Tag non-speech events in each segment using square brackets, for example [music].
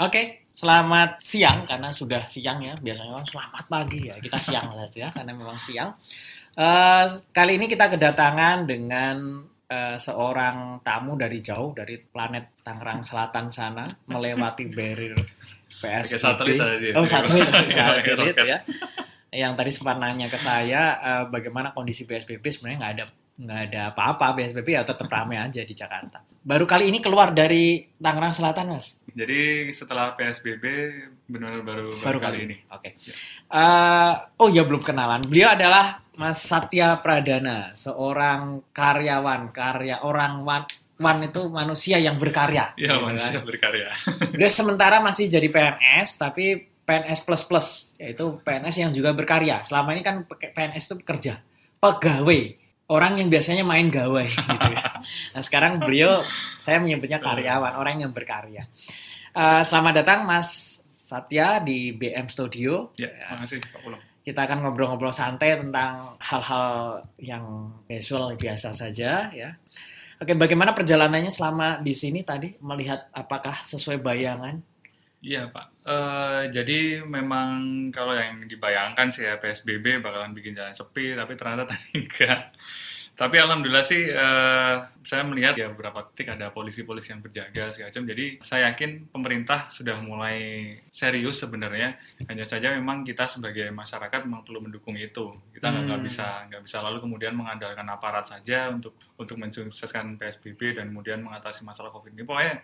Oke, selamat siang karena sudah siang ya. Biasanya kan selamat pagi ya. Kita siang saja karena memang siang. Eh, kali ini kita kedatangan dengan eh, seorang tamu dari jauh dari planet Tangerang Selatan sana melewati barrier PSBB. Satelit tadi ya. Oh, satelit, [laughs] satelit ya. Yang tadi sempat nanya ke saya eh, bagaimana kondisi PSBB sebenarnya nggak ada nggak ada apa-apa PSBB ya tetap ramai aja di Jakarta. Baru kali ini keluar dari Tangerang Selatan, Mas. Jadi setelah PSBB benar-benar baru, baru kali ini. Oke. Eh, oh ya belum kenalan. Beliau adalah Mas Satya Pradana, seorang karyawan, karya orang wan, wan itu manusia yang berkarya. Iya, Gitu manusia kan. berkarya. [laughs] Beliau sementara masih jadi PNS, tapi PNS plus plus, yaitu PNS yang juga berkarya. Selama ini kan PNS itu bekerja, pegawai, orang yang biasanya main gawai. Gitu ya. Nah sekarang beliau, saya menyebutnya karyawan, orang yang berkarya. Eh, selamat datang Mas Satya di BM Studio. Ya, makasih Pak Pulang. Kita akan ngobrol-ngobrol santai tentang hal-hal yang casual biasa saja ya. Oke, bagaimana perjalanannya selama di sini tadi melihat apakah sesuai bayangan? Iya Pak. Eh, jadi memang kalau yang dibayangkan sih ya PSBB bakalan bikin jalan sepi, tapi ternyata [laughs] tadi enggak. Tapi alhamdulillah sih eh, saya melihat ya beberapa titik ada polisi-polisi yang berjaga segala macam. Jadi saya yakin pemerintah sudah mulai serius sebenarnya. Hanya saja memang kita sebagai masyarakat memang perlu mendukung itu. Kita nggak nggak Hmm. bisa nggak bisa lalu kemudian mengandalkan aparat saja untuk untuk mensukseskan PSBB dan kemudian mengatasi masalah COVID ini. Pokoknya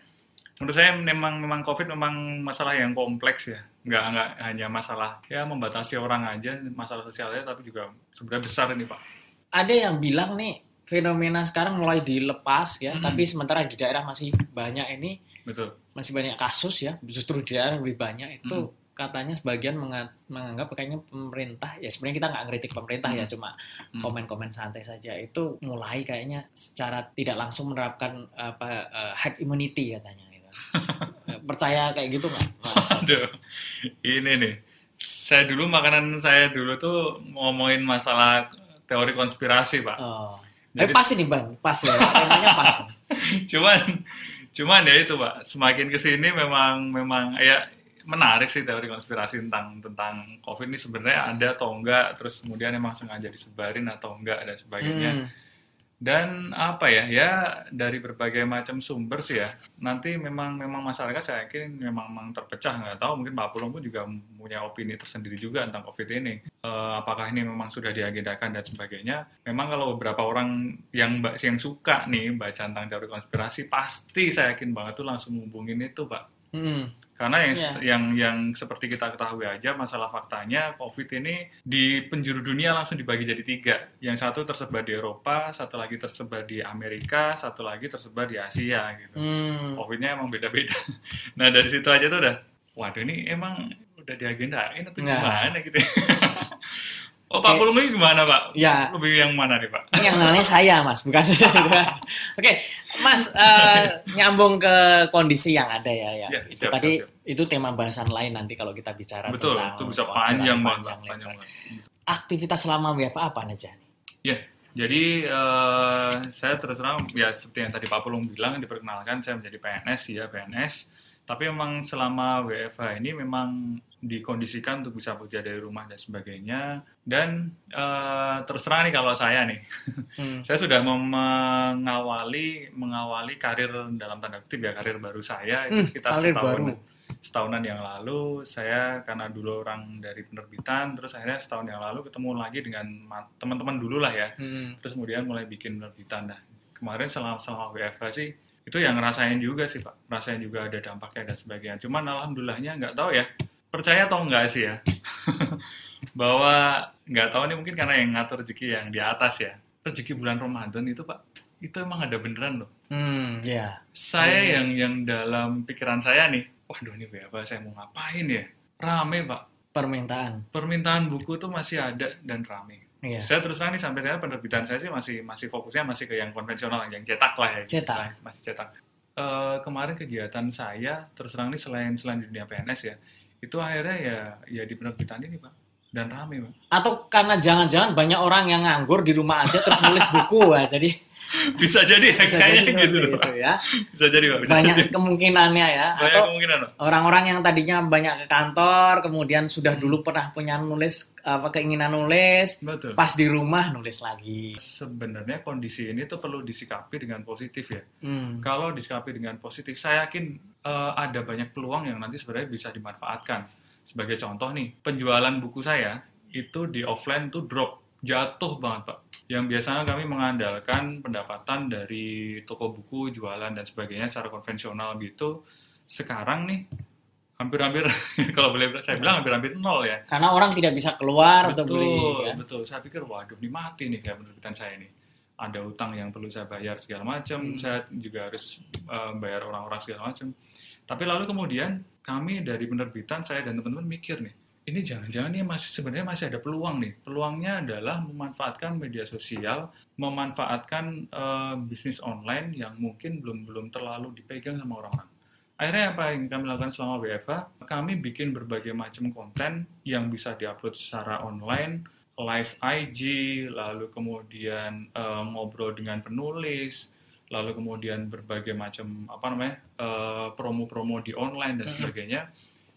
menurut saya memang memang COVID memang masalah yang kompleks ya. Nggak nggak hanya masalah ya membatasi orang aja masalah sosialnya, tapi juga sebenarnya besar ini Pak. Ada yang bilang nih fenomena sekarang mulai dilepas ya, Hmm. tapi sementara di daerah masih banyak ini Betul. masih banyak kasus ya, justru di daerah lebih banyak itu Hmm. katanya sebagian menga- menganggap kayaknya pemerintah ya sebenarnya kita nggak ngeritik pemerintah ya Hmm. cuma Hmm. komen-komen santai saja itu mulai kayaknya secara tidak langsung menerapkan apa eh, herd immunity katanya [laughs] Percaya kayak gitu nggak? Aduh, ini nih. Saya dulu makanan saya dulu tuh ngomongin masalah teori konspirasi, Pak. Oh. Jadi- Eh, pas ini bang, pas ya, temanya pas. [laughs] cuman cuman ya itu pak semakin ke sini memang memang ya menarik sih teori konspirasi tentang tentang covid ini sebenarnya ada atau enggak terus kemudian emang sengaja disebarin atau enggak dan sebagainya Hmm. Dan apa ya ya dari berbagai macam sumber sih ya nanti memang memang masyarakat saya yakin memang, memang terpecah nggak tahu mungkin Pak Pulung pun juga punya opini tersendiri juga tentang covid ini. Eh, apakah ini memang sudah diagendakan dan sebagainya. Memang kalau beberapa orang yang ba- yang suka nih baca tentang teori konspirasi pasti saya yakin banget tuh langsung hubungin itu Pak. Hmm. Karena yang Iya. yang yang seperti kita ketahui aja masalah faktanya COVID ini di penjuru dunia langsung dibagi jadi tiga. Yang satu tersebar di Eropa, satu lagi tersebar di Amerika, satu lagi tersebar di Asia gitu. Hmm. COVID-nya emang beda-beda. [laughs] Nah dari situ aja tuh udah, waduh ini emang udah diagendain atau Nah. gimana gitu. [laughs] ya. oh Pak. Pulung ini gimana Pak? Ya, Lebih yang mana nih Pak? Ini yang nanya saya mas, bukan [laughs] Oke, mas eh, nyambung ke kondisi yang ada ya, ya. Ya, itu siap, tadi siap, itu tema bahasan lain nanti kalau kita bicara Betul, tentang itu bisa panjang banget. panjang Panjang lebar. banget. Aktivitas selama WFA apa aja nih? Jadi eh, saya terus terang ya seperti yang tadi Pak Pulung bilang diperkenalkan saya menjadi PNS ya PNS. Tapi memang selama WFH ini memang dikondisikan untuk bisa bekerja dari rumah dan sebagainya. Dan eh, terus terang nih kalau saya nih, [laughs] Hmm. saya sudah mengawali mengawali karir dalam tanda kutip ya karir baru saya itu Hmm, sekitar setahun baru. setahunan yang lalu saya karena dulu orang dari penerbitan terus akhirnya setahun yang lalu ketemu lagi dengan ma- teman-teman dulu lah ya Hmm. terus kemudian mulai bikin penerbitan nah kemarin selama selama WFH sih itu yang ngerasain juga sih pak ngerasain juga ada dampaknya dan sebagainya cuman alhamdulillahnya nggak tahu ya percaya atau enggak sih ya [laughs] bahwa nggak tahu nih mungkin karena yang ngatur rezeki yang di atas ya rezeki bulan Ramadan itu pak itu emang ada beneran loh Hmm, ya. saya Hmm. yang yang dalam pikiran saya nih waduh ini WFH saya mau ngapain ya rame pak Permintaan. permintaan buku tuh masih ada dan rame Iya. saya terus terang nih sampai sekarang penerbitan saya sih masih masih fokusnya masih ke yang konvensional yang cetak lah ya Cetak. masih cetak Eh, kemarin kegiatan saya terus terang nih selain selain dunia PNS ya itu akhirnya ya ya di penerbitan ini pak dan rame pak Atau karena jangan-jangan banyak orang yang nganggur di rumah aja terus nulis buku ya. Jadi bisa jadi ya Bisa kayaknya jadi gitu itu ya. bisa jadi pak bisa Banyak jadi. kemungkinannya ya. banyak Atau kemungkinan orang-orang yang tadinya banyak ke kantor, kemudian sudah Hmm. dulu pernah punya nulis apa keinginan nulis, betul pas di rumah nulis lagi. sebenarnya kondisi ini tuh perlu disikapi dengan positif ya Hmm. kalau disikapi dengan positif saya yakin eh, ada banyak peluang yang nanti sebenarnya bisa dimanfaatkan sebagai contoh nih penjualan buku saya itu di offline tuh drop jatuh banget pak yang biasanya kami mengandalkan pendapatan dari toko buku jualan dan sebagainya secara konvensional gitu sekarang nih hampir-hampir [laughs] kalau boleh saya bilang hampir-hampir nol ya Karena orang tidak bisa keluar betul beli. Ya. betul saya pikir waduh ini mati nih kayak penerbitan saya ini ada utang yang perlu saya bayar segala macam Hmm. saya juga harus eh, bayar orang-orang segala macam tapi lalu kemudian kami dari penerbitan saya dan teman-teman mikir nih ini jangan-jangan ini masih sebenarnya masih ada peluang nih peluangnya adalah memanfaatkan media sosial memanfaatkan eh, bisnis online yang mungkin belum belum terlalu dipegang sama orang-orang Akhirnya apa yang kami lakukan selama WFH? Kami bikin berbagai macam konten yang bisa diupload secara online, live IG, lalu kemudian eh, ngobrol dengan penulis, lalu kemudian berbagai macam apa namanya eh, promo-promo di online dan sebagainya.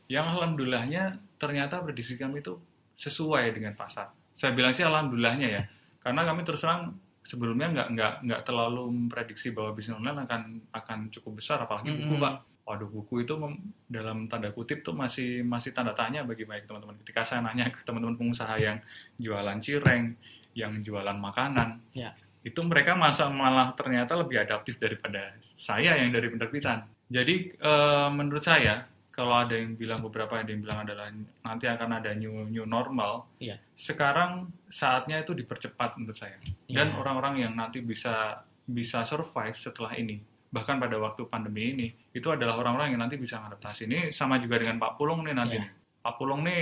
Yang alhamdulillahnya ternyata prediksi kami itu sesuai dengan pasar. Saya bilang sih alhamdulillahnya ya, karena kami terus terang sebelumnya nggak nggak nggak terlalu memprediksi bahwa bisnis online akan akan cukup besar, apalagi buku pak. Waduh buku itu mem- dalam tanda kutip tuh masih masih tanda tanya bagi banyak teman-teman. Ketika saya nanya ke teman-teman pengusaha yang jualan cireng yang jualan makanan Ya. itu mereka masa malah ternyata lebih adaptif daripada saya yang dari penerbitan jadi eh, menurut saya kalau ada yang bilang beberapa ada yang bilang adalah nanti akan ada new new normal Iya. sekarang saatnya itu dipercepat menurut saya dan Iya. orang-orang yang nanti bisa bisa survive setelah ini bahkan pada waktu pandemi ini itu adalah orang-orang yang nanti bisa mengadaptasi ini sama juga dengan Pak Pulung nih nanti Iya. Pak Pulung nih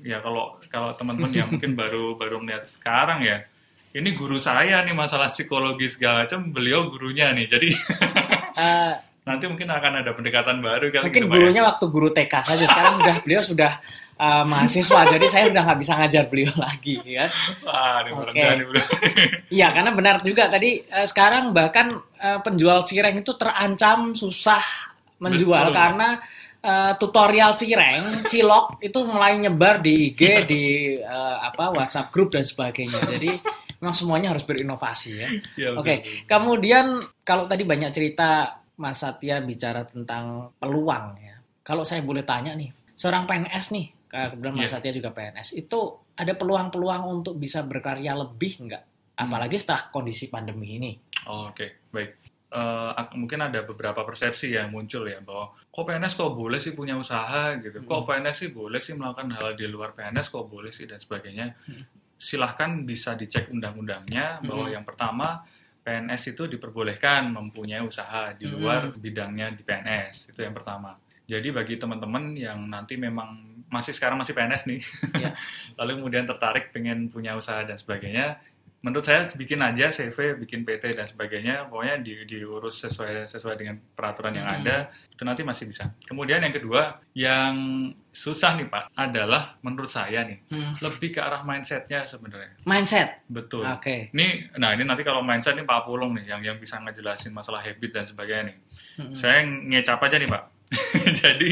ya kalau kalau teman-teman yang mungkin [laughs] baru baru melihat sekarang ya ini guru saya nih masalah psikologi segala macam beliau gurunya nih jadi Eh, nanti mungkin akan ada pendekatan baru kali mungkin gitu, Pak, ya. gurunya waktu guru TK saja. Sekarang udah beliau sudah eh, mahasiswa, jadi saya udah nggak bisa ngajar beliau [laughs] lagi, ya. Wah, Oke. bro. [laughs] Iya, karena benar juga tadi eh, sekarang bahkan eh, penjual cireng itu terancam susah menjual Betul. karena eh, tutorial cireng, cilok itu mulai nyebar di IG, di eh, apa WhatsApp grup dan sebagainya. Jadi memang semuanya harus berinovasi ya. Iya, betul, Oke, betul. kemudian kalau tadi banyak cerita Mas Satya bicara tentang peluang ya. Kalau saya boleh tanya nih, seorang PNS nih, kebetulan Mas Iya. Satya juga PNS, itu ada peluang-peluang untuk bisa berkarya lebih nggak? Hmm. Apalagi setelah kondisi pandemi ini. Oh, Oke, baik. Eh, ak- mungkin ada beberapa persepsi yang muncul ya bahwa kok PNS kok boleh sih punya usaha gitu, kok Hmm. PNS sih boleh sih melakukan hal di luar PNS kok boleh sih dan sebagainya. Hmm. Silahkan bisa dicek undang-undangnya bahwa Hmm. yang pertama PNS itu diperbolehkan mempunyai usaha di Hmm. luar bidangnya di PNS itu yang pertama. Jadi bagi teman-teman yang nanti memang masih sekarang masih PNS nih, Ya. [laughs] lalu kemudian tertarik pengen punya usaha dan sebagainya, menurut saya bikin aja CV, bikin PT dan sebagainya, pokoknya di, diurus sesuai sesuai dengan peraturan yang Hmm. ada, itu nanti masih bisa. Kemudian yang kedua, yang susah nih Pak, adalah menurut saya nih, lebih ke arah mindsetnya sebenarnya. Mindset. Betul. Oke. Ini, nah ini nanti kalau mindset nih Pak Pulung nih, yang yang bisa ngejelasin masalah habit dan sebagainya nih. Hmm. Saya ngecap aja nih Pak. [laughs] Jadi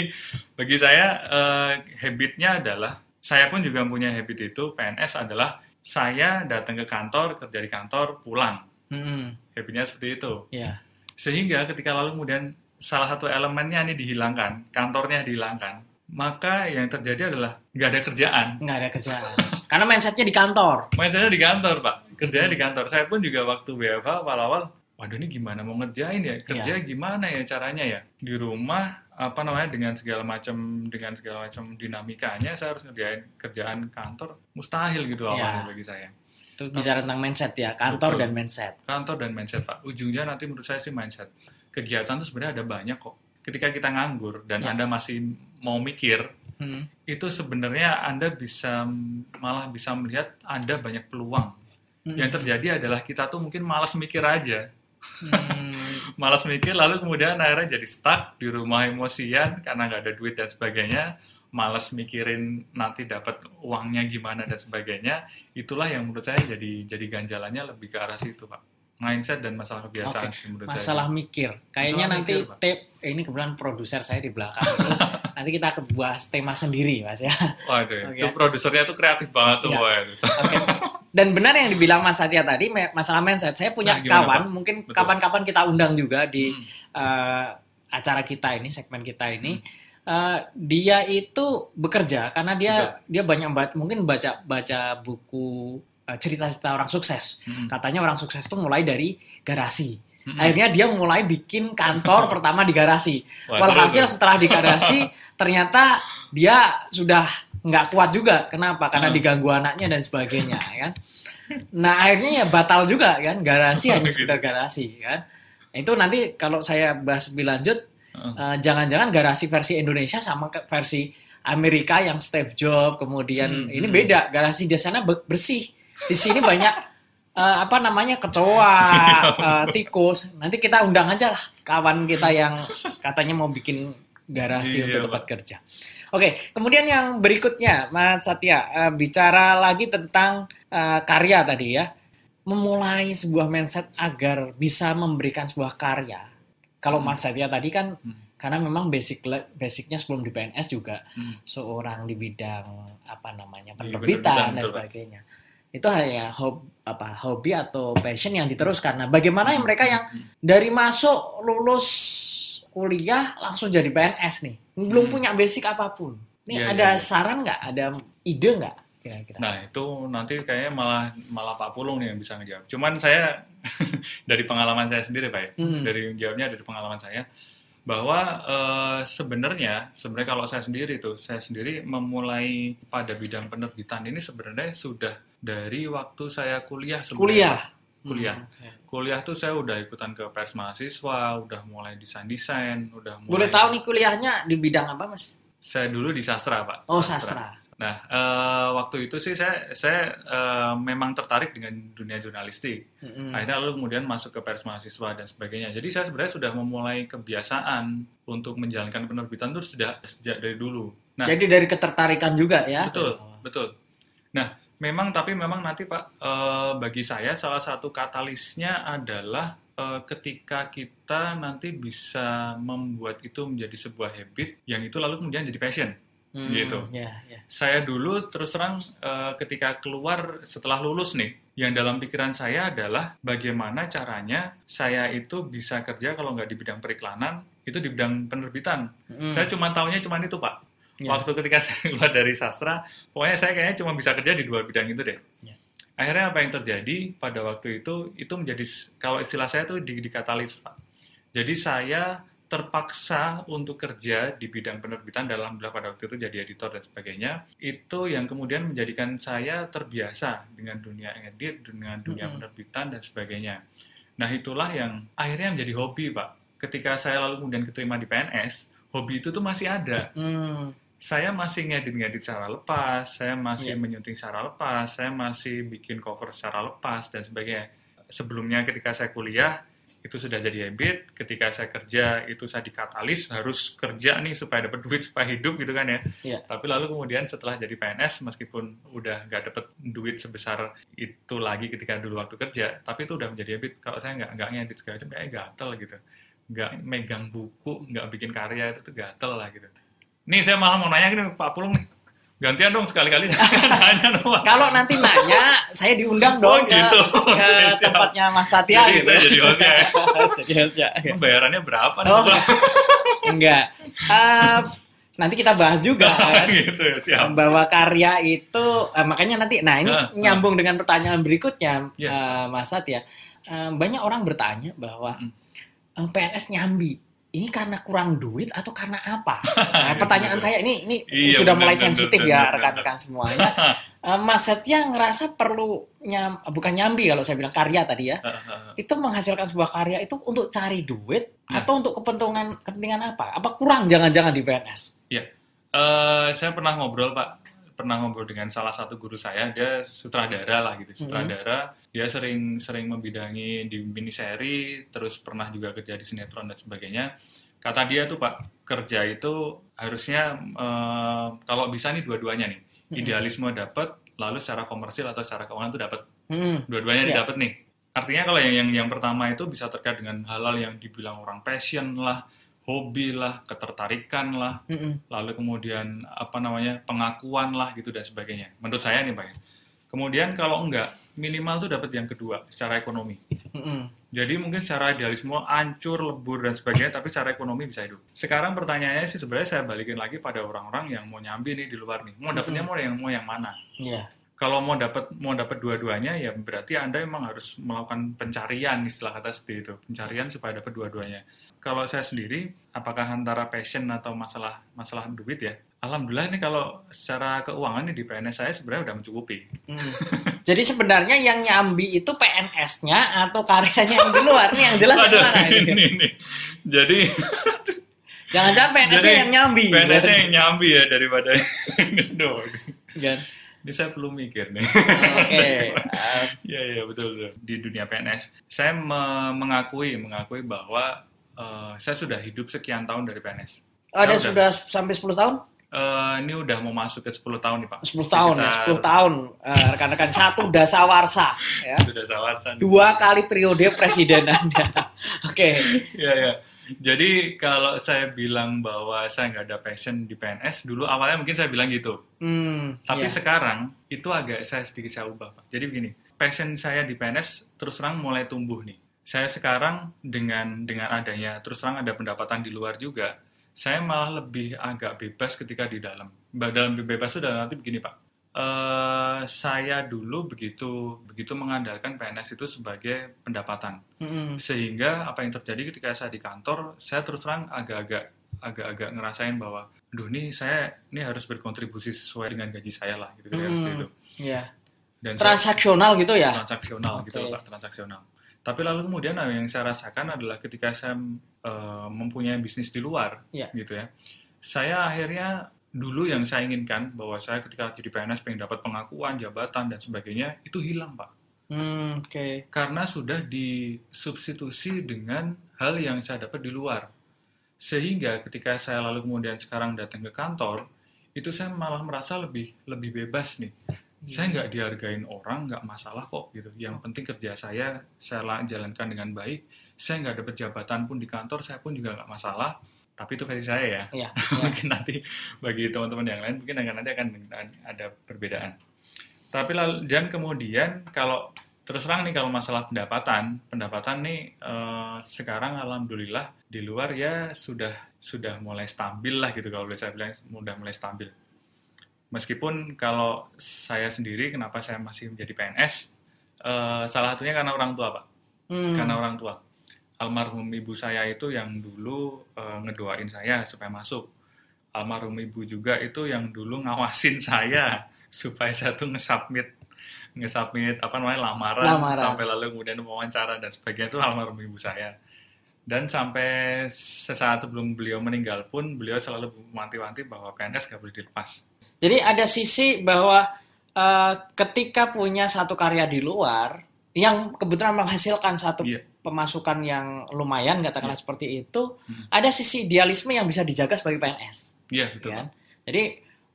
bagi saya eh, habitnya adalah saya pun juga punya habit itu PNS adalah saya datang ke kantor kerja di kantor pulang Hmm. habitnya seperti itu Ya. sehingga ketika lalu kemudian salah satu elemennya ini dihilangkan kantornya dihilangkan maka yang terjadi adalah nggak ada kerjaan Nggak ada kerjaan. [laughs] Karena mindsetnya di kantor. Mindsetnya di kantor, Pak. Kerjanya di kantor. Saya pun juga waktu WFH awal-awal, waduh ini gimana mau ngerjain ya? Kerja gimana ya caranya ya? Di rumah apa namanya dengan segala macam dengan segala macam dinamikanya saya harus ngerjain kerjaan kantor mustahil gitu awalnya Ya. bagi saya. Itu bicara tentang mindset ya, kantor Betul. dan mindset. Kantor dan mindset, Pak. Ujungnya nanti menurut saya sih mindset. Kegiatan itu sebenarnya ada banyak kok. Ketika kita nganggur dan Ya. Anda masih mau mikir, Hmm. itu sebenarnya Anda bisa malah bisa melihat ada banyak peluang Hmm. yang terjadi adalah kita tuh mungkin malas mikir aja Hmm. malas mikir lalu kemudian akhirnya jadi stuck di rumah emosian karena nggak ada duit dan sebagainya malas mikirin nanti dapat uangnya gimana dan sebagainya itulah yang menurut saya jadi jadi ganjalannya lebih ke arah situ pak mindset dan masalah kebiasaan Oke, sih menurut Masalah saya. mikir. Kayaknya Masalah nanti mikir, tape eh, ini kebetulan produser saya di belakang. [laughs] nanti kita akan bahas tema sendiri, Mas ya. Waduh, Oke. itu produsernya tuh kreatif banget tuh, itu. Oke. Dan benar yang dibilang Mas Satya tadi masalah mindset. Saya punya Nah, gimana, kawan, Pak? mungkin Betul. kapan-kapan kita undang juga di Hmm. eh, acara kita ini, segmen kita ini. Eh, dia itu bekerja karena dia dia banyak ba- mungkin baca baca buku eh, cerita-cerita orang sukses. Hmm. Katanya orang sukses itu mulai dari garasi. Hmm. Akhirnya dia mulai bikin kantor [laughs] pertama di garasi. Wah, Walhasil setelah di garasi [laughs] ternyata dia sudah nggak kuat juga. Kenapa? Karena Hmm. diganggu anaknya dan sebagainya, ya kan. Nah akhirnya ya batal juga kan. Garasi hanya sekedar garasi kan. Itu nanti kalau saya bahas lebih lanjut, Heeh. eh, jangan-jangan garasi versi Indonesia sama ke- versi Amerika yang Steve Jobs, kemudian Hmm, ini hmm. beda. Garasi di sana be- bersih. Di sini banyak [laughs] eh, apa namanya kecoa, [laughs] eh, tikus. Nanti kita undang aja lah kawan kita yang katanya mau bikin garasi Iya, untuk tempat kerja. Oke, kemudian yang berikutnya, Mas Satya, eh, bicara lagi tentang eh, karya tadi ya, memulai sebuah mindset agar bisa memberikan sebuah karya. Kalau Hmm. Mas Satya tadi kan, Hmm. karena memang basic basicnya sebelum di PNS juga Hmm. seorang di bidang apa namanya Di penerbitan penerbitan, dan sebagainya. Itu hanya hobi, apa hobi atau passion yang diteruskan. Nah, bagaimana yang mereka yang Hmm. dari masuk lulus kuliah langsung jadi PNS nih, belum Hmm. punya basic apa pun. Ini Iya, ada iya, iya. saran nggak? Ada ide nggak? Kira-kira. Nah itu nanti kayaknya malah malah Pak Pulung nih yang bisa ngejawab. Cuman saya [laughs] dari pengalaman saya sendiri Pak ya, Hmm. dari jawabnya dari pengalaman saya bahwa eh, sebenarnya sebenarnya kalau saya sendiri tuh saya sendiri memulai pada bidang penerbitan ini sebenarnya sudah dari waktu saya kuliah sebenarnya. kuliah. Kuliah. Hmm, oke. Kuliah tuh saya udah ikutan ke pers mahasiswa, udah mulai desain desain, udah mulai. Boleh tahu nih kuliahnya di bidang apa, Mas? Saya dulu di sastra Pak. Oh, sastra. Nah, eh, waktu itu sih saya saya eh, memang tertarik dengan dunia jurnalistik. Mm-mm. Akhirnya lalu kemudian masuk ke pers mahasiswa dan sebagainya. Jadi saya sebenarnya sudah memulai kebiasaan untuk menjalankan penerbitan itu sudah sejak dari dulu. Nah, Jadi dari ketertarikan juga ya. betul, betul. Nah, memang tapi memang nanti Pak eh, bagi saya salah satu katalisnya adalah eh, ketika kita nanti bisa membuat itu menjadi sebuah habit yang itu lalu kemudian jadi passion. Hmm, Gitu. Ya, ya. saya dulu terus terang eh, ketika keluar setelah lulus nih, yang dalam pikiran saya adalah bagaimana caranya saya itu bisa kerja kalau nggak di bidang periklanan, itu di bidang penerbitan. Mm. Saya cuma taunya cuma itu pak. Ya. Waktu ketika [laughs] saya keluar dari sastra, pokoknya saya kayaknya cuma bisa kerja di dua bidang itu deh. Ya. Akhirnya apa yang terjadi pada waktu itu, itu menjadi, kalau istilah saya tuh di, dikatalis pak. Jadi saya terpaksa untuk kerja di bidang penerbitan dalam pada waktu itu jadi editor dan sebagainya itu yang kemudian menjadikan saya terbiasa dengan dunia edit dengan dunia penerbitan dan sebagainya nah itulah yang akhirnya menjadi hobi pak ketika saya lalu kemudian keterima di PNS hobi itu tuh masih ada Hmm, saya masih ngedit-ngedit secara lepas, saya masih Iya. menyunting secara lepas, saya masih bikin cover secara lepas dan sebagainya. Sebelumnya ketika saya kuliah itu sudah jadi habit, ketika saya kerja itu saya dikatalis harus kerja nih supaya dapat duit [laughs] supaya hidup gitu kan ya. Iya. Tapi lalu kemudian setelah jadi PNS meskipun udah nggak dapat duit sebesar itu lagi ketika dulu waktu kerja, tapi itu udah menjadi habit. Kalau saya nggak nggak ngedit segala macam kayak gatel gitu, nggak megang buku, nggak bikin karya itu tuh gatel lah gitu. Nih saya malah mau nanya gini Pak Pulung nih. Gantian dong sekali-kali [laughs] nanya dong. Kalau nanti nanya, saya diundang Oh, dong ke, gitu. ke siap. tempatnya Mas Satya. Jadi gitu. saya jadi hostnya ya. [laughs] jadi hostnya. Bayarannya berapa nih? Oh, Pak? [laughs] enggak. Eh, nanti kita bahas juga kan. gitu ya, siap. bahwa karya itu eh, makanya nanti nah ini ah. nyambung dengan pertanyaan berikutnya Ya. eh, Mas Satya Eh, banyak orang bertanya bahwa Mm. eh, PNS nyambi ini karena kurang duit atau karena apa? [laughs] Nah, Gitu, pertanyaan saya ini ini Iya, sudah benar, mulai sensitif ya rekan-rekan semuanya. [laughs] Eh, Mas Satya ngerasa perlu nyam bukan nyambi kalau saya bilang karya tadi ya. Itu menghasilkan sebuah karya itu untuk cari duit Nah. atau untuk kepentingan kepentingan apa? Apa kurang jangan-jangan di PNS? Eh, saya pernah ngobrol Pak, pernah ngobrol dengan salah satu guru saya, dia sutradara lah gitu, sutradara. Dia sering sering membidangi di miniseri, terus pernah juga kerja di sinetron dan sebagainya. Kata dia tuh Pak, kerja itu harusnya eh, kalau bisa nih dua-duanya nih, Mm-mm. idealisme dapat, lalu secara komersil atau secara keuangan tuh dapat, Hmm. dua-duanya Iya. didapat nih. Artinya kalau yang yang yang pertama itu bisa terkait dengan hal-hal yang dibilang orang passion lah, hobi lah, ketertarikan lah, Mm-mm. lalu kemudian apa namanya pengakuan lah gitu dan sebagainya. Menurut saya nih pak. ya. Kemudian kalau enggak minimal tuh dapat yang kedua secara ekonomi. Mm-mm. Jadi mungkin secara idealisme hancur, lebur dan sebagainya, tapi secara ekonomi bisa hidup. Sekarang pertanyaannya sih sebenarnya saya balikin lagi pada orang-orang yang mau nyambi nih di luar nih. Mau dapetnya mau yang mau yang mana? Iya. Kalau mau dapat mau dapat dua-duanya ya berarti Anda memang harus melakukan pencarian istilah kata seperti itu. Pencarian supaya dapat dua-duanya. Kalau saya sendiri apakah antara passion atau masalah masalah duit ya? Alhamdulillah nih kalau secara keuangan nih di PNS saya sebenarnya udah mencukupi. Mm. Jadi sebenarnya yang nyambi itu PNS-nya atau karyanya yang di luar nih yang jelas Aduh, mana ini? ini, ini. Jadi Jangan-jangan PNS-nya yang nyambi. PNS yang nyambi ya daripada [laughs] Aduh, Kan? Ini saya perlu mikir nih. Oke. Uh, [laughs] Iya iya betul betul. Di dunia PNS, saya me- mengakui mengakui bahwa eh, saya sudah hidup sekian tahun dari PNS. ada Ya, sudah sampai 10 tahun? Eh, ini udah mau masuk ke 10 tahun nih Pak. 10 tahun ya, Sekitar- 10 tahun. Eh, rekan-rekan satu dasawarsa ya. Sudah sawarsan. Dua kali periode presiden Anda. [laughs] Oke. Iya iya. Jadi kalau saya bilang bahwa saya nggak ada passion di PNS, dulu awalnya mungkin saya bilang gitu. Hmm, Tapi iya. sekarang itu agak saya sedikit saya ubah, Pak. Jadi begini, passion saya di PNS terus terang mulai tumbuh nih. Saya sekarang dengan dengan adanya terus terang ada pendapatan di luar juga, saya malah lebih agak bebas ketika di dalam. Dalam bebas itu dalam nanti begini, Pak. Eh, saya dulu begitu begitu mengandalkan PNS itu sebagai pendapatan Mm-mm. sehingga apa yang terjadi ketika saya di kantor saya terus terang agak-agak agak-agak ngerasain bahwa aduh nih saya ini harus berkontribusi sesuai dengan gaji saya lah gitu kan Hmm. seperti itu Iya. dan saya- Transaksional gitu ya? transaksional gitu Oke. loh, Pak transaksional tapi lalu kemudian apa yang saya rasakan adalah ketika saya eh, mempunyai bisnis di luar Iya. gitu ya saya akhirnya dulu yang saya inginkan bahwa saya ketika jadi PNS pengen dapat pengakuan jabatan dan sebagainya itu hilang pak Hmm, oke. karena sudah disubstitusi dengan hal yang saya dapat di luar. Sehingga ketika saya lalu kemudian sekarang datang ke kantor, itu saya malah merasa lebih lebih bebas nih. Saya nggak dihargain orang, nggak masalah kok gitu. Yang penting kerja saya saya la- jalankan dengan baik. Saya nggak dapat jabatan pun di kantor, saya pun juga nggak masalah. Tapi itu versi saya ya. Iya. [laughs] iya. mungkin nanti bagi teman-teman yang lain mungkin nanti akan ada perbedaan. Tapi lalu dan kemudian kalau terus terang nih kalau masalah pendapatan, pendapatan nih eh, sekarang alhamdulillah di luar ya sudah sudah mulai stabil lah gitu kalau boleh saya bilang sudah mulai stabil. Meskipun kalau saya sendiri kenapa saya masih menjadi PNS eh, salah satunya karena orang tua pak, Hmm. karena orang tua almarhum ibu saya itu yang dulu eh, ngedoain saya supaya masuk. Almarhum ibu juga itu yang dulu ngawasin [laughs] saya supaya saya tuh ngesubmit ngesubmit apa namanya lamaran, Lamaran. sampai lalu kemudian wawancara dan sebagainya itu almarhum ibu saya. Dan sampai sesaat sebelum beliau meninggal pun beliau selalu mewanti-wanti bahwa PNS gak boleh dilepas. Jadi ada sisi bahwa eh, ketika punya satu karya di luar yang kebetulan menghasilkan satu Iya. Pemasukan yang lumayan katakanlah Iya. seperti itu, Hmm. ada sisi idealisme yang bisa dijaga sebagai PNS. Iya betul. kan? Pak. Jadi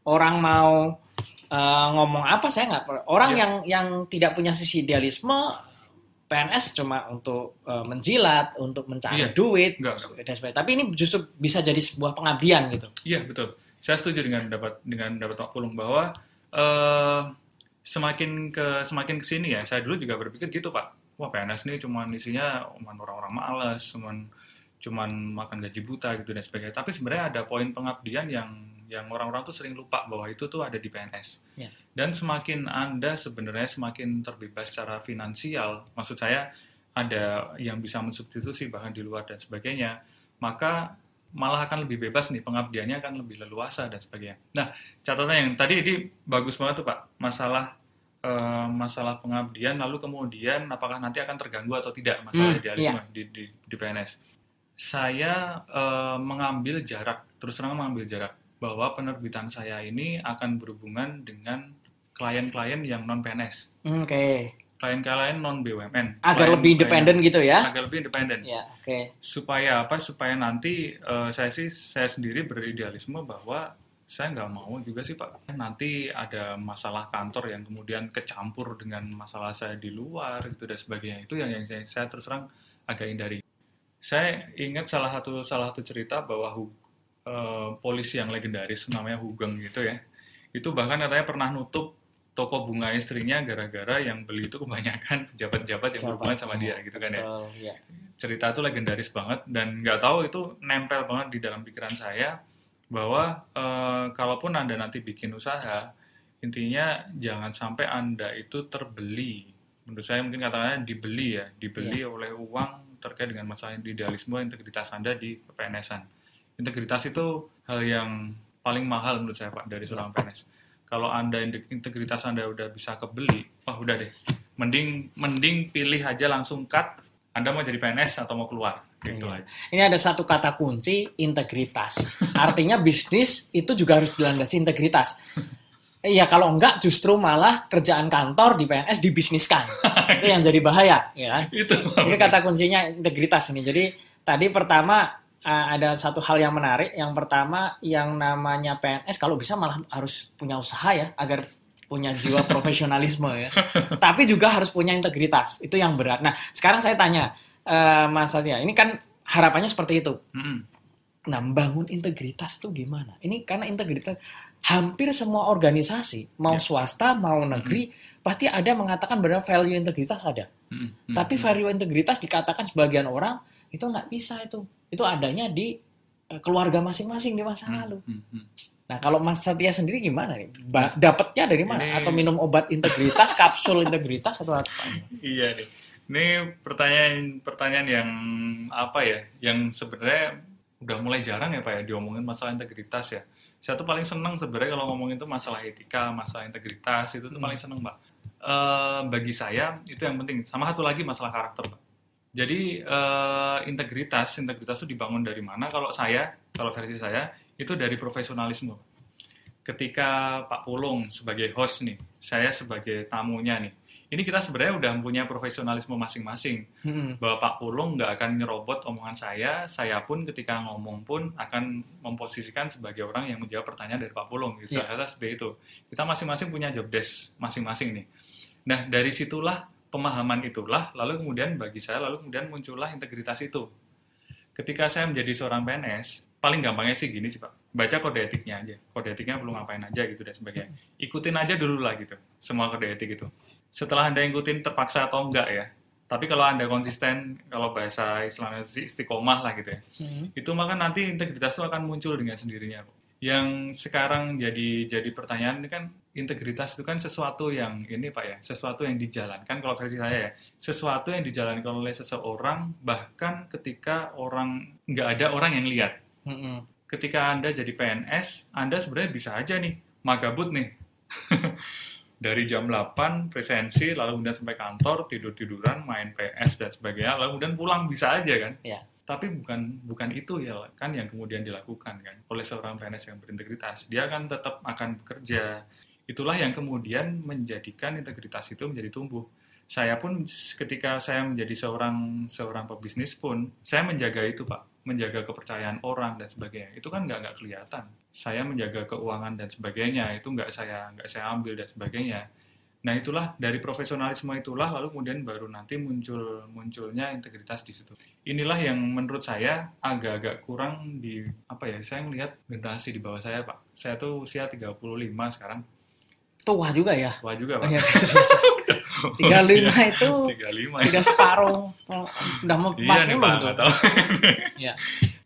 orang mau eh, ngomong apa saya nggak orang Iya. yang yang tidak punya sisi idealisme PNS cuma untuk eh, menjilat, untuk mencari Iya. duit Enggak, dan sebagainya. Tapi ini justru bisa jadi sebuah pengabdian gitu. Iya betul. Saya setuju dengan dapat dengan dapat Pak Pulung bahwa eh, semakin ke semakin ke sini ya. Saya dulu juga berpikir gitu Pak. Wah PNS ini cuma isinya cuman orang-orang malas, cuman cuman makan gaji buta gitu dan sebagainya. Tapi sebenarnya ada poin pengabdian yang yang orang-orang tuh sering lupa bahwa itu tuh ada di PNS. Ya. Dan semakin Anda sebenarnya semakin terbebas secara finansial, maksud saya ada yang bisa mensubstitusi bahkan di luar dan sebagainya, maka malah akan lebih bebas nih pengabdiannya akan lebih leluasa dan sebagainya. Nah, catatan yang tadi ini bagus banget tuh Pak, masalah eh, masalah pengabdian lalu kemudian apakah nanti akan terganggu atau tidak masalah Hmm, idealisme di, di, di PNS. Saya eh, mengambil jarak, terus terang mengambil jarak bahwa penerbitan saya ini akan berhubungan dengan klien-klien yang non PNS, Oke. klien-klien non BUMN. Agar Klien- lebih independen gitu ya. Agar lebih independen Ya, oke. supaya apa supaya nanti eh, saya sih saya sendiri beridealisme bahwa saya nggak mau juga sih Pak. Nanti ada masalah kantor yang kemudian kecampur dengan masalah saya di luar gitu dan sebagainya. Itu yang yang saya, saya terus terang agak hindari. Saya ingat salah satu salah satu cerita bahwa hu, uh, polisi yang legendaris namanya Hugeng gitu ya. Itu bahkan katanya pernah nutup toko bunga istrinya gara-gara yang beli itu kebanyakan pejabat-pejabat yang berhubungan sama dia gitu kan ya. Betul, ya. Cerita itu legendaris banget dan nggak tahu itu nempel banget di dalam pikiran saya bahwa eh, kalaupun Anda nanti bikin usaha, intinya jangan sampai Anda itu terbeli. Menurut saya mungkin katakannya dibeli ya, dibeli oleh uang terkait dengan masalah idealisme integritas Anda di PNS-an. Integritas itu hal yang paling mahal menurut saya Pak dari seorang PNS. Kalau Anda integritas Anda udah bisa kebeli, wah udah deh. Mending mending pilih aja langsung cut Anda mau jadi PNS atau mau keluar gitu Iya. aja. Ini ada satu kata kunci, integritas. Artinya bisnis itu juga harus dilandasi integritas. Iya, kalau enggak justru malah kerjaan kantor di PNS dibisniskan. [laughs] itu yang jadi bahaya, ya. kan? Itu Ini kata kuncinya integritas ini. Jadi tadi pertama ada satu hal yang menarik. Yang pertama yang namanya PNS kalau bisa malah harus punya usaha ya agar punya jiwa profesionalisme ya. Tapi juga harus punya integritas. Itu yang berat. Nah, sekarang saya tanya eh, Mas Satya, ini kan harapannya seperti itu. Mm-mm. Nah, membangun integritas tuh gimana? Ini karena integritas hampir semua organisasi, mau Ya. swasta, mau negeri, pasti ada mengatakan bahwa value integritas ada. Mm-mm. Tapi Mm-mm. value integritas dikatakan sebagian orang itu nggak bisa itu. Itu adanya di eh, keluarga masing-masing di masa Mm, lalu. mm, mm. Nah, kalau Mas Satya sendiri gimana nih? Ba- Dapatnya dari mana? Ini- Atau minum obat integritas, kapsul integritas atau apa? Iya nih. Ini pertanyaan pertanyaan yang apa ya? Yang sebenarnya udah mulai jarang ya Pak ya diomongin masalah integritas ya. Saya tuh paling seneng sebenarnya kalau ngomongin itu masalah etika, masalah integritas itu tuh Hmm. paling seneng Pak. Eh, bagi saya itu yang penting. Sama satu lagi masalah karakter Pak. Jadi eh, integritas, integritas itu dibangun dari mana? Kalau saya, kalau versi saya itu dari profesionalisme. Ketika Pak Pulung sebagai host nih, saya sebagai tamunya nih, ini kita sebenarnya udah punya profesionalisme masing-masing Hmm. bahwa Pak Pulung nggak akan nyerobot omongan saya, saya pun ketika ngomong pun akan memposisikan sebagai orang yang menjawab pertanyaan dari Pak Pulung. Gitu. Iya. Saya seperti itu. Kita masing-masing punya job desk masing-masing nih. Nah dari situlah pemahaman itulah, lalu kemudian bagi saya lalu kemudian muncullah integritas itu. Ketika saya menjadi seorang PNS, paling gampangnya sih gini sih Pak, baca kode etiknya aja. Kode etiknya perlu ngapain aja gitu dan sebagainya. Ikutin aja dulu lah gitu, semua kode etik itu. Setelah Anda ikutin terpaksa atau enggak ya, tapi kalau Anda konsisten, kalau bahasa Islamnya sih istiqomah lah gitu ya, Hmm. itu maka nanti integritas itu akan muncul dengan sendirinya. kok. Yang sekarang jadi jadi pertanyaan ini kan integritas itu kan sesuatu yang ini Pak ya, sesuatu yang dijalankan kalau versi saya ya, sesuatu yang dijalankan oleh seseorang bahkan ketika orang nggak ada orang yang lihat. Hmm. Ketika Anda jadi PNS, Anda sebenarnya bisa aja nih magabut nih. [laughs] Dari jam 8 presensi, lalu kemudian sampai kantor, tidur-tiduran, main PS dan sebagainya, lalu kemudian pulang bisa aja kan. Iya. Tapi bukan bukan itu ya kan yang kemudian dilakukan kan oleh seorang PNS yang berintegritas. Dia kan tetap akan bekerja. Itulah yang kemudian menjadikan integritas itu menjadi tumbuh. Saya pun ketika saya menjadi seorang seorang pebisnis pun saya menjaga itu Pak, menjaga kepercayaan orang dan sebagainya. Itu kan nggak nggak kelihatan. Saya menjaga keuangan dan sebagainya itu nggak saya nggak saya ambil dan sebagainya. Nah itulah dari profesionalisme itulah lalu kemudian baru nanti muncul munculnya integritas di situ. Inilah yang menurut saya agak-agak kurang di apa ya? Saya melihat generasi di bawah saya Pak. Saya tuh usia 35 sekarang. Tua juga ya. Tua juga Pak. Iya. [laughs] 35 itu 35 sudah separuh. Udah mau Iya nih 40 Pak, tuh. nggak tahu. Iya.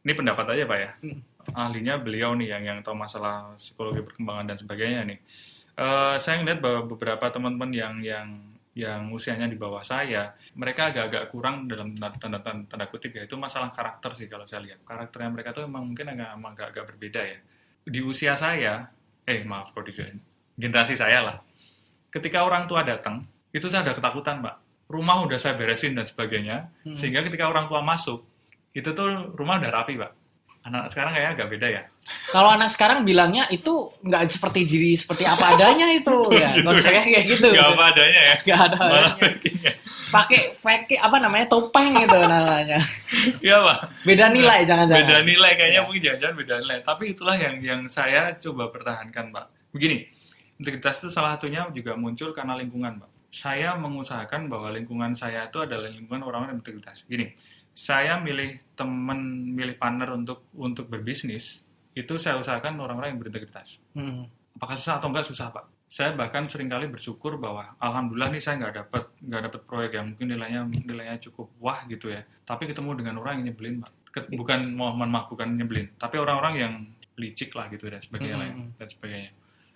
Ini pendapat aja Pak ya. Hmm. Ahlinya beliau nih yang yang tahu masalah psikologi perkembangan dan sebagainya nih. Eh, saya ngeliat bahwa beberapa teman-teman yang yang yang usianya di bawah saya, mereka agak-agak kurang dalam tanda, tanda, tanda, tanda kutip ya itu masalah karakter sih kalau saya lihat. Karakternya mereka tuh emang mungkin agak emang agak-agak berbeda ya. Di usia saya, eh maaf kalau di generasi saya lah. Ketika orang tua datang, itu saya ada ketakutan, Pak. Rumah udah saya beresin dan sebagainya, Hmm. sehingga ketika orang tua masuk, itu tuh rumah udah rapi, Pak. Anak sekarang kayaknya agak beda ya. Kalau anak sekarang bilangnya itu nggak seperti diri seperti apa adanya itu [laughs] ya. Gitu Konsepnya kayak gitu. Gak apa adanya ya. Nggak ada adanya. Pakai fake apa namanya topeng itu namanya. [laughs] Iya pak. Beda nilai jangan-jangan. Beda nilai kayaknya Ya. mungkin jangan-jangan beda nilai. Tapi itulah yang yang saya coba pertahankan pak. Begini, integritas itu salah satunya juga muncul karena lingkungan pak. Saya mengusahakan bahwa lingkungan saya itu adalah lingkungan orang-orang yang berintegritas. Gini, saya milih teman, milih partner untuk untuk berbisnis itu saya usahakan orang-orang yang berintegritas. Hmm. Apakah susah atau enggak susah pak? Saya bahkan sering kali bersyukur bahwa alhamdulillah nih saya nggak dapat nggak dapat proyek yang mungkin nilainya nilainya cukup wah gitu ya. Tapi ketemu dengan orang yang nyebelin pak. Ket- Bukan mohon maaf bukan nyebelin, tapi orang-orang yang licik lah gitu dan sebagainya ya, Hmm. dan sebagainya.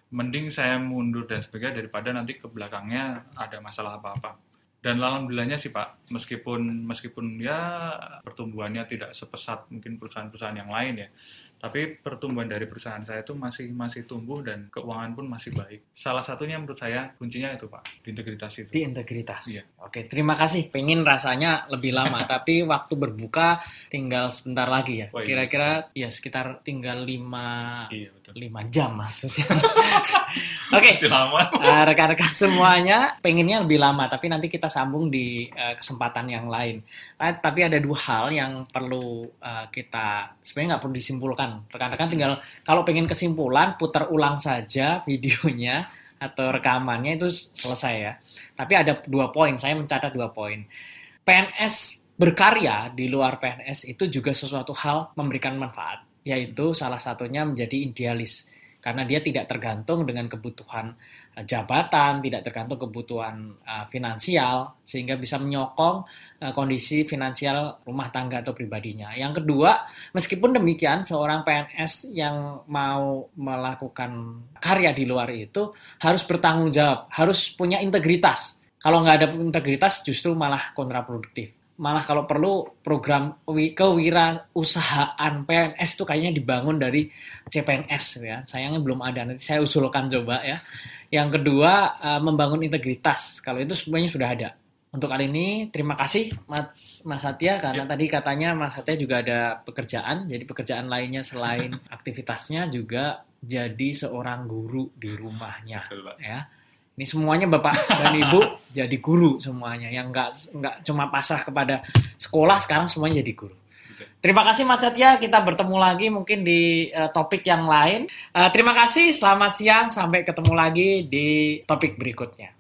Mending saya mundur dan sebagainya daripada nanti ke belakangnya ada masalah apa-apa. Dan alhamdulillahnya sih Pak, meskipun meskipun ya pertumbuhannya tidak sepesat mungkin perusahaan-perusahaan yang lain ya, tapi pertumbuhan dari perusahaan saya itu masih masih tumbuh dan keuangan pun masih baik. Salah satunya menurut saya kuncinya itu Pak, di integritas itu. Di integritas. Iya. Oke, terima kasih. Pengen rasanya lebih lama, [laughs] tapi waktu berbuka tinggal sebentar lagi ya. Oh, iya. Kira-kira ya sekitar tinggal 5 Iya betul. 5 jam maksudnya. [laughs] Oke. Lama. Uh, rekan-rekan semuanya pengennya lebih lama, tapi nanti kita sambung di uh, kesempatan yang lain. Uh, tapi ada dua hal yang perlu uh, kita sebenarnya nggak perlu disimpulkan. Rekan-rekan tinggal kalau pengen kesimpulan putar ulang saja videonya atau rekamannya itu selesai ya. Tapi ada dua poin, saya mencatat dua poin. PNS berkarya di luar PNS itu juga sesuatu hal memberikan manfaat, yaitu salah satunya menjadi idealis karena dia tidak tergantung dengan kebutuhan uh, jabatan, tidak tergantung kebutuhan uh, finansial, sehingga bisa menyokong uh, kondisi finansial rumah tangga atau pribadinya. Yang kedua, meskipun demikian, seorang PNS yang mau melakukan karya di luar itu harus bertanggung jawab, harus punya integritas. Kalau nggak ada integritas, justru malah kontraproduktif malah kalau perlu program wi- kewirausahaan PNS itu kayaknya dibangun dari CPNS ya. Sayangnya belum ada. Nanti saya usulkan coba ya. Yang kedua eh, membangun integritas. Kalau itu semuanya sudah ada. Untuk kali ini terima kasih Mas Mas Satya karena tadi katanya Mas Satya juga ada pekerjaan. Jadi pekerjaan lainnya selain [laughs] aktivitasnya juga jadi seorang guru di rumahnya Betul, Pak. ya. Ini semuanya Bapak dan Ibu [laughs] jadi guru semuanya yang nggak nggak cuma pasrah kepada sekolah sekarang semuanya jadi guru. Terima kasih Mas Satya, kita bertemu lagi mungkin di eh, topik yang lain. Eh, terima kasih, selamat siang, sampai ketemu lagi di topik berikutnya.